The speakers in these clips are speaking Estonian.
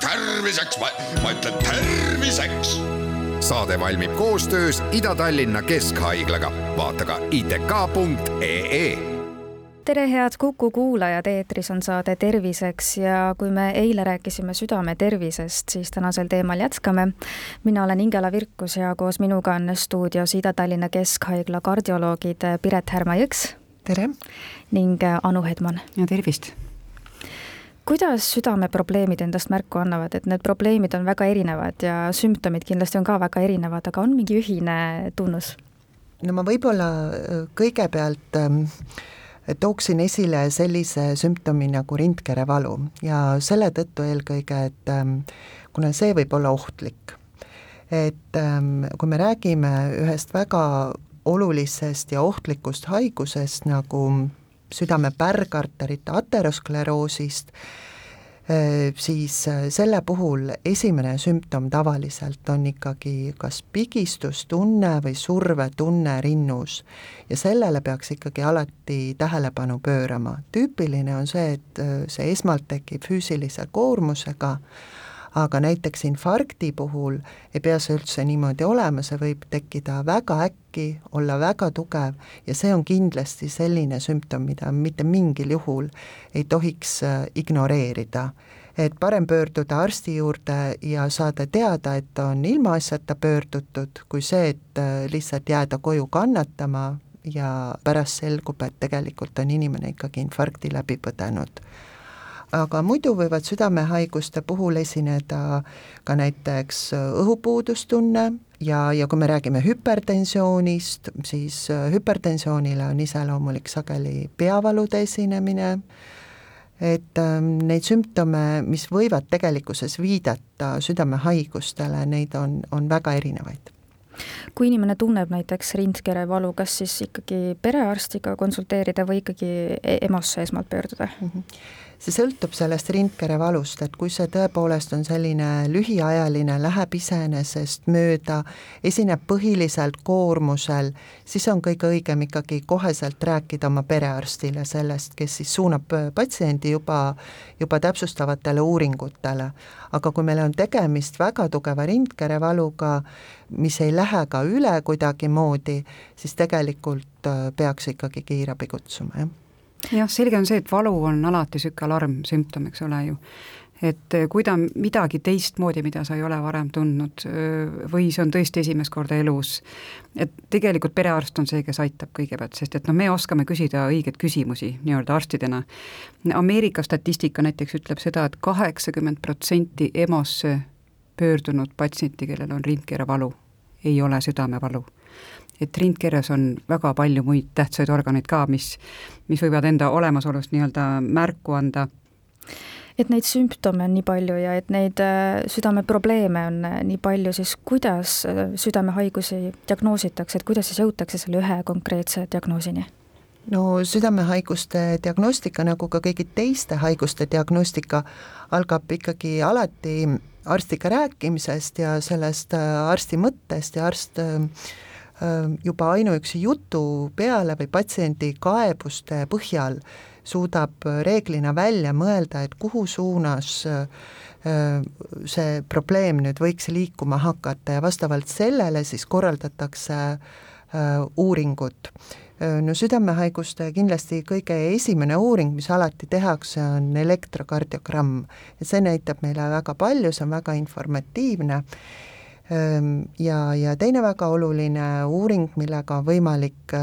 terviseks, ma ütlen terviseks. saade valmib koostöös Ida-Tallinna Keskhaiglaga, vaata ka itk.ee tere, head Kuku kuulajad, eetris on saade Terviseks ja kui me eile rääkisime südame tervisest, siis tänasel teemal jätkame. mina olen Ingela Virkus ja koos minuga on stuudios Ida-Tallinna Keskhaigla kardioloogid Piret Härma-Jõks. tere! ning Anu Hedman. ja tervist! Kuidas südameprobleemid endast märku annavad, et need probleemid on väga erinevad ja sümptomid kindlasti on ka väga erinevad, aga on mingi ühine tunnus? no ma võib-olla äh, kõigepealt ähm, tooksin esile sellise sümptomi nagu rindkerevalu ja selle tõttu eelkõige, et ähm, kuna see võib olla ohtlik, et ähm, kui me räägime ühest väga olulisest ja ohtlikust haigusest nagu südame pärgarterite ateroskleroosist, äh, siis äh, selle puhul esimene sümptom tavaliselt on ikkagi kas pigistustunne või survetunne rinnus ja sellele peaks ikkagi alati tähelepanu pöörama. tüüpiline on see, et äh, see esmalt tekib füüsilise koormusega, aga näiteks infarkti puhul ei pea see üldse niimoodi olema, see võib tekkida väga äkki, olla väga tugev ja see on kindlasti selline sümptom, mida mitte mingil juhul ei tohiks äh, ignoreerida. Et parem pöörduda arsti juurde ja saada teada, et on ilmaasjata pöördutud, kui see, et äh, lihtsalt jääda koju kannatama ja pärast selgub, et tegelikult on inimene ikkagi infarkti läbi põdenud aga muidu võivad südamehaiguste puhul esineda ka näiteks õhupuudustunne ja, ja kui me räägime hüpertensioonist, siis hüpertensioonile on iseloomulik sageli peavalude esinemine, et ähm, neid sümptome, mis võivad tegelikkuses viidata südamehaigustele, neid on, on väga erinevaid. Kui inimene tunneb näiteks rindkerevalu, kas siis ikkagi perearstiga konsulteerida või ikkagi e-, EMO-sse esmalt pöörduda? Mm? -hmm see sõltub sellest rindkerevalust, et kui see tõepoolest on selline lühiajaline, läheb iseenesest mööda, esineb põhiliselt koormusel, siis on kõige õigem ikkagi koheselt rääkida oma perearstile sellest, kes siis suunab patsiendi juba, juba täpsustavatele uuringutele. aga kui meil on tegemist väga tugeva rindkerevaluga, mis ei lähe ka üle kuidagimoodi, siis tegelikult äh, peaks ikkagi kiirabi kutsuma, jah jah, selge on see, et valu on alati niisugune alarmsümptom, eks ole ju. et eh, kui ta midagi teistmoodi, mida sa ei ole varem tundnud või see on tõesti esimest korda elus, et tegelikult perearst on see, kes aitab kõigepealt, sest et noh, me oskame küsida õigeid küsimusi nii-öelda arstidena. Ameerika statistika näiteks ütleb seda et, et kaheksakümmend protsenti EMO-sse pöördunud patsienti, kellel on rindkerevalu, ei ole südamevalu et rindkeres on väga palju muid tähtsaid organeid ka, mis, mis võivad enda olemasolust nii-öelda märku anda et neid sümptome on nii palju ja et neid äh, südameprobleeme on äh, nii palju, siis kuidas äh, südamehaigusi diagnoositakse, et kuidas siis jõutakse selle ühe konkreetse diagnoosini? no südamehaiguste diagnostika, nagu ka kõigi teiste haiguste diagnostika, algab ikkagi alati arstiga rääkimisest ja sellest arsti mõttest ja arst äh, juba ainuüksi jutu peale või patsiendi kaebuste põhjal suudab reeglina välja mõelda, et kuhu suunas see probleem nüüd võiks liikuma hakata. Ja vastavalt sellele siis korraldatakse uuringut. no südamehaiguste kindlasti kõige esimene uuring, mis alati tehakse, on elektrokardiogramm. Ja see näitab meile väga palju, see on väga informatiivne ja, ja teine väga oluline uuring, millega on võimalik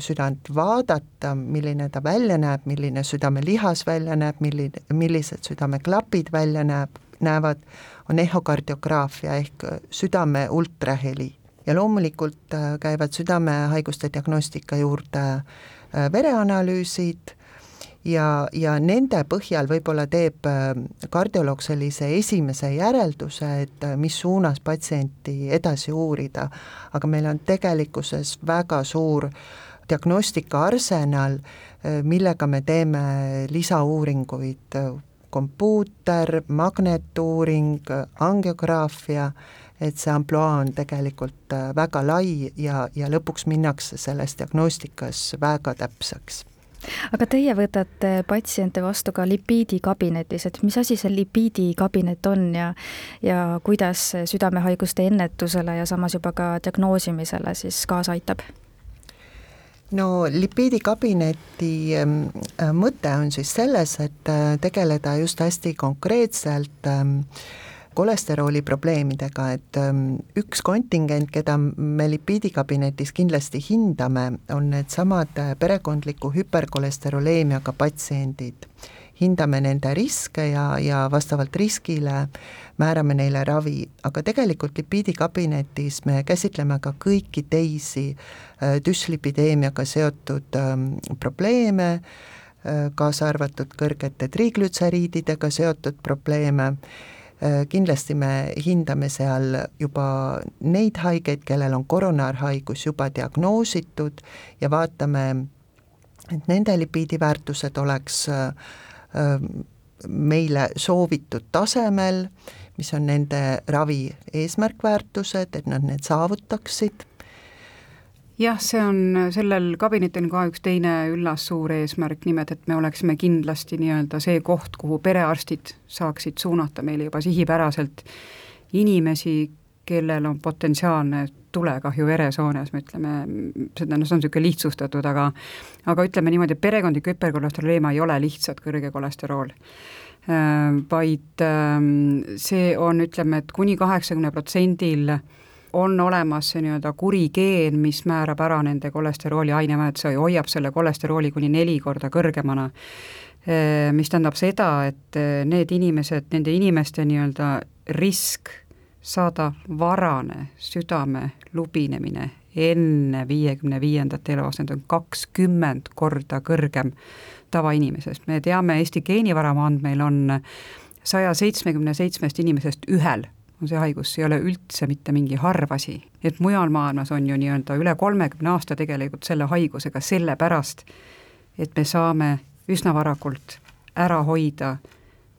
südant vaadata, milline ta välja näeb, milline südamelihas välja näeb, milline, millised südameklapid välja näeb, näevad, on ehokardiograafia ehk südame ultraheli. ja loomulikult käivad südamehaiguste diagnostika juurde vereanalüüsid ja, ja nende põhjal võib-olla teeb äh, kardioloog sellise esimese järelduse, et äh, mis suunas patsienti edasi uurida, aga meil on tegelikkuses väga suur diagnostika arsenal, äh, millega me teeme lisauuringuid, kompuuter, magnetuuring, angiograafia, et see ampluaa on tegelikult väga lai ja, ja lõpuks minnakse selles diagnostikas väga täpseks aga teie võtate patsiente vastu ka lipiidikabinetis, et mis asi see lipiidikabinet on ja ja kuidas südamehaiguste ennetusele ja samas juba ka diagnoosimisele siis kaasa aitab? no lipiidikabineti ähm, äh, mõte on siis selles, et äh, tegeleda just hästi konkreetselt ähm, kolesterooli probleemidega, et ähm, üks kontingent, keda me lipiidikabinetis kindlasti hindame, on needsamad äh, perekondliku hüperkolesteroleemiaga patsiendid. hindame nende riske ja, ja vastavalt riskile määrame neile ravi, aga tegelikult lipiidikabinetis me käsitleme ka kõiki teisi äh, düslipideemiaga seotud ähm, probleeme, äh, kaasa arvatud kõrgete triiglütseriididega seotud probleeme kindlasti me hindame seal juba neid haigeid, kellel on koronaarhaigus juba diagnoositud ja vaatame, et nende lipiidiväärtused oleks äh, äh, meile soovitud tasemel, mis on nende ravi eesmärkväärtused, et nad need saavutaksid jah, see on, sellel kabinetil on ka üks teine üllas suur eesmärk, nimelt et me oleksime kindlasti nii-öelda see koht, kuhu perearstid saaksid suunata meile juba sihipäraselt inimesi, kellel on potentsiaalne tulekahju veresoones, me ütleme, seda, noh, see on niisugune lihtsustatud, aga aga ütleme niimoodi, et perekondlik hüperkolesteroleema ei ole lihtsalt kõrge kolesterool. Äh, vaid ähm, see on, ütleme, et kuni kaheksakümne protsendil on olemas see nii-öelda kuri geen, mis määrab ära nende kolesterooli ainemäed, see hoiab selle kolesterooli kuni neli korda kõrgemana, mis tähendab seda, et need inimesed, nende inimeste nii-öelda risk saada varane südame lubinemine enne viiekümne viiendat eluaastat on kakskümmend korda kõrgem tavainimesest, me teame, Eesti geenivaramu andmeil on saja seitsmekümne seitsmest inimesest ühel on see haigus, see ei ole üldse mitte mingi harv asi. et mujal maailmas on ju nii-öelda üle kolmekümne aasta tegelikult selle haigusega sellepärast, et me saame üsna varakult ära hoida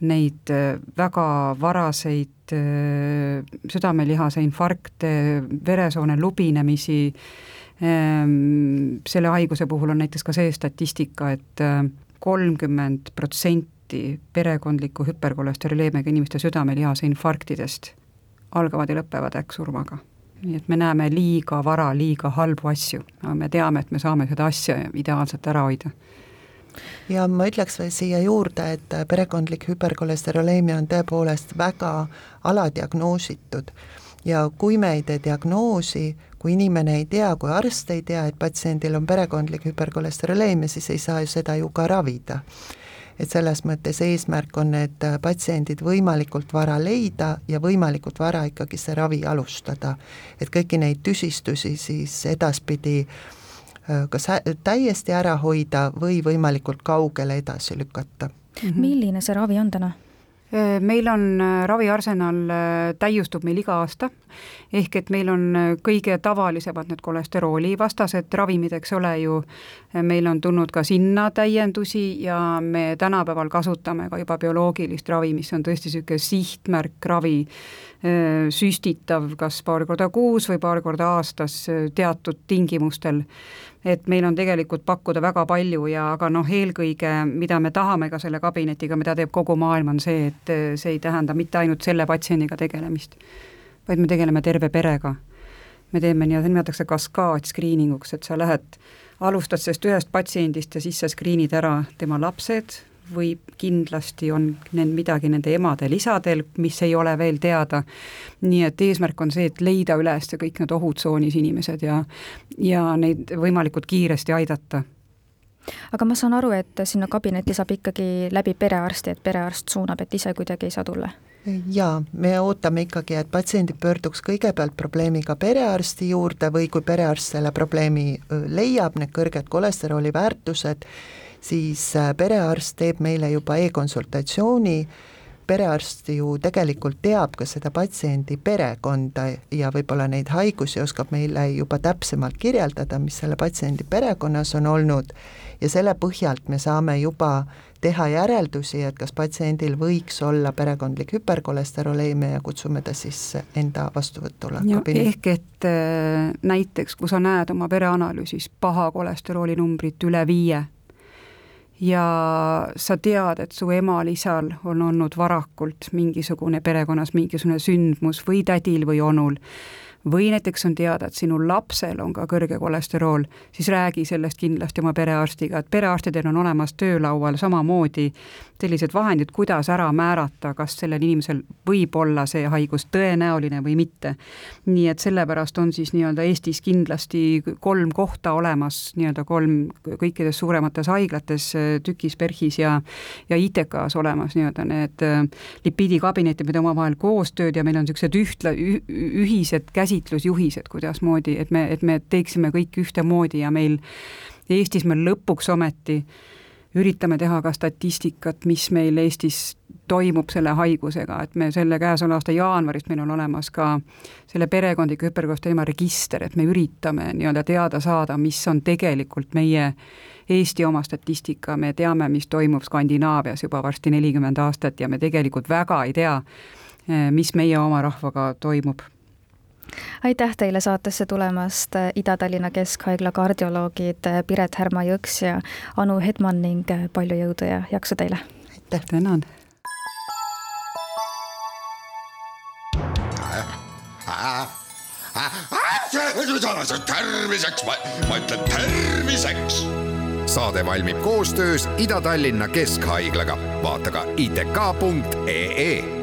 neid äh, väga varaseid äh, südamelihase infarkte, veresoone lubinemisi, ähm, selle haiguse puhul on näiteks ka see statistika et, et äh, kolmkümmend protsenti perekondliku hüperkolesteroleemiaga inimeste südamelihase infarktidest algavad ja lõpevad äkksurmaga. nii et me näeme liiga vara liiga halbu asju, aga me teame, et me saame seda asja ideaalselt ära hoida. Ja ma ütleks veel siia juurde, et perekondlik hüperkolesteroleemia on tõepoolest väga aladiagnoositud. Ja kui me ei tee diagnoosi, kui inimene ei tea, kui arst ei tea, et patsiendil on perekondlik hüperkolesteroleemia, siis ei saa ju seda ju ka ravida et selles mõttes eesmärk on need patsiendid võimalikult vara leida ja võimalikult vara ikkagi see ravi alustada. et kõiki neid tüsistusi siis edaspidi äh, kas täiesti ära hoida või võimalikult kaugele edasi lükata. -hmm. milline see ravi on täna? Äh, meil on äh, raviarsenal, äh, täiustub meil iga aasta, ehk et meil on kõige tavalisemad need kolesteroolivastased ravimid, eks ole ju, meil on tulnud ka sinna täiendusi ja me tänapäeval kasutame ka juba bioloogilist ravi, mis on tõesti niisugune sihtmärk ravi, süstitav kas paar korda kuus või paar korda aastas teatud tingimustel et meil on tegelikult pakkuda väga palju ja aga noh, eelkõige mida me tahame ka selle kabinetiga, mida teeb kogu maailm, on see, et see ei tähenda mitte ainult selle patsiendiga tegelemist, vaid me tegeleme terve perega. me teeme nii, nimetatakse kaskaad screening uks, et sa lähed, alustad sellest ühest patsiendist ja siis sa screen'id ära tema lapsed, või kindlasti on need midagi nende emadel-isadel, mis ei ole veel teada. nii et eesmärk on see, et leida üles kõik need ohutsoonis inimesed ja, ja neid võimalikult kiiresti aidata aga ma saan aru, et sinna kabinetti saab ikkagi läbi perearsti, et perearst suunab, et ise kuidagi ei saa tulla? jaa, me ootame ikkagi, et patsiendid pöörduks kõigepealt probleemiga perearsti juurde või kui perearst selle probleemi leiab, need kõrged kolesterooli väärtused, siis äh, perearst teeb meile juba e-konsultatsiooni, perearst ju tegelikult teab ka seda patsiendi perekonda ja võib-olla neid haigusi oskab meile juba täpsemalt kirjeldada, mis selle patsiendi perekonnas on olnud ja selle põhjalt me saame juba teha järeldusi, et kas patsiendil võiks olla perekondlik hüperkolesteroleemia ja kutsume ta siis enda vastuvõtule. ehk et äh, näiteks, kui sa näed oma vereanalüüsis paha kolesterooli numbrit üle viie, ja sa tead, et su emal-isal on olnud varakult mingisugune perekonnas mingisugune sündmus või tädil või onul või näiteks on teada, et sinu lapsel on ka kõrge kolesterool, siis räägi sellest kindlasti oma perearstiga, et perearstidel on olemas töölaual samamoodi sellised vahendid, kuidas ära määrata, kas sellel inimesel võib olla see haigus tõenäoline või mitte. nii et sellepärast on siis nii-öelda Eestis kindlasti kolm kohta olemas, nii-öelda kolm kõikides suuremates haiglates, TÜKis, PERHis ja ja ITK-s olemas nii-öelda need äh, lipiidikabinetid, mida omavahel koostööd ja meil on niisugused ühtla-, ühised käsi käsitlusjuhised, kuidasmoodi, et me, et me teeksime kõik ühtemoodi ja meil Eestis me lõpuks ometi üritame teha ka statistikat, mis meil Eestis toimub selle haigusega, et me selle käesoleva aasta jaanuarist meil on olemas ka selle perekondliku hüperkolesteema register, et me üritame nii-öelda teada saada, mis on tegelikult meie Eesti oma statistika, me teame, mis toimub Skandinaavias juba varsti nelikümmend aastat ja me tegelikult väga ei tea, mis meie oma rahvaga toimub aitäh teile saatesse tulemast, Ida-Tallinna Keskhaigla kardioloogid Piret Härma-Jõks ja Anu Hedman ning palju jõudu ja jaksu teile! aitäh! tänan! terviseks, ma ütlen terviseks. saade valmib koostöös Ida-Tallinna Keskhaiglaga, vaata ka itk.ee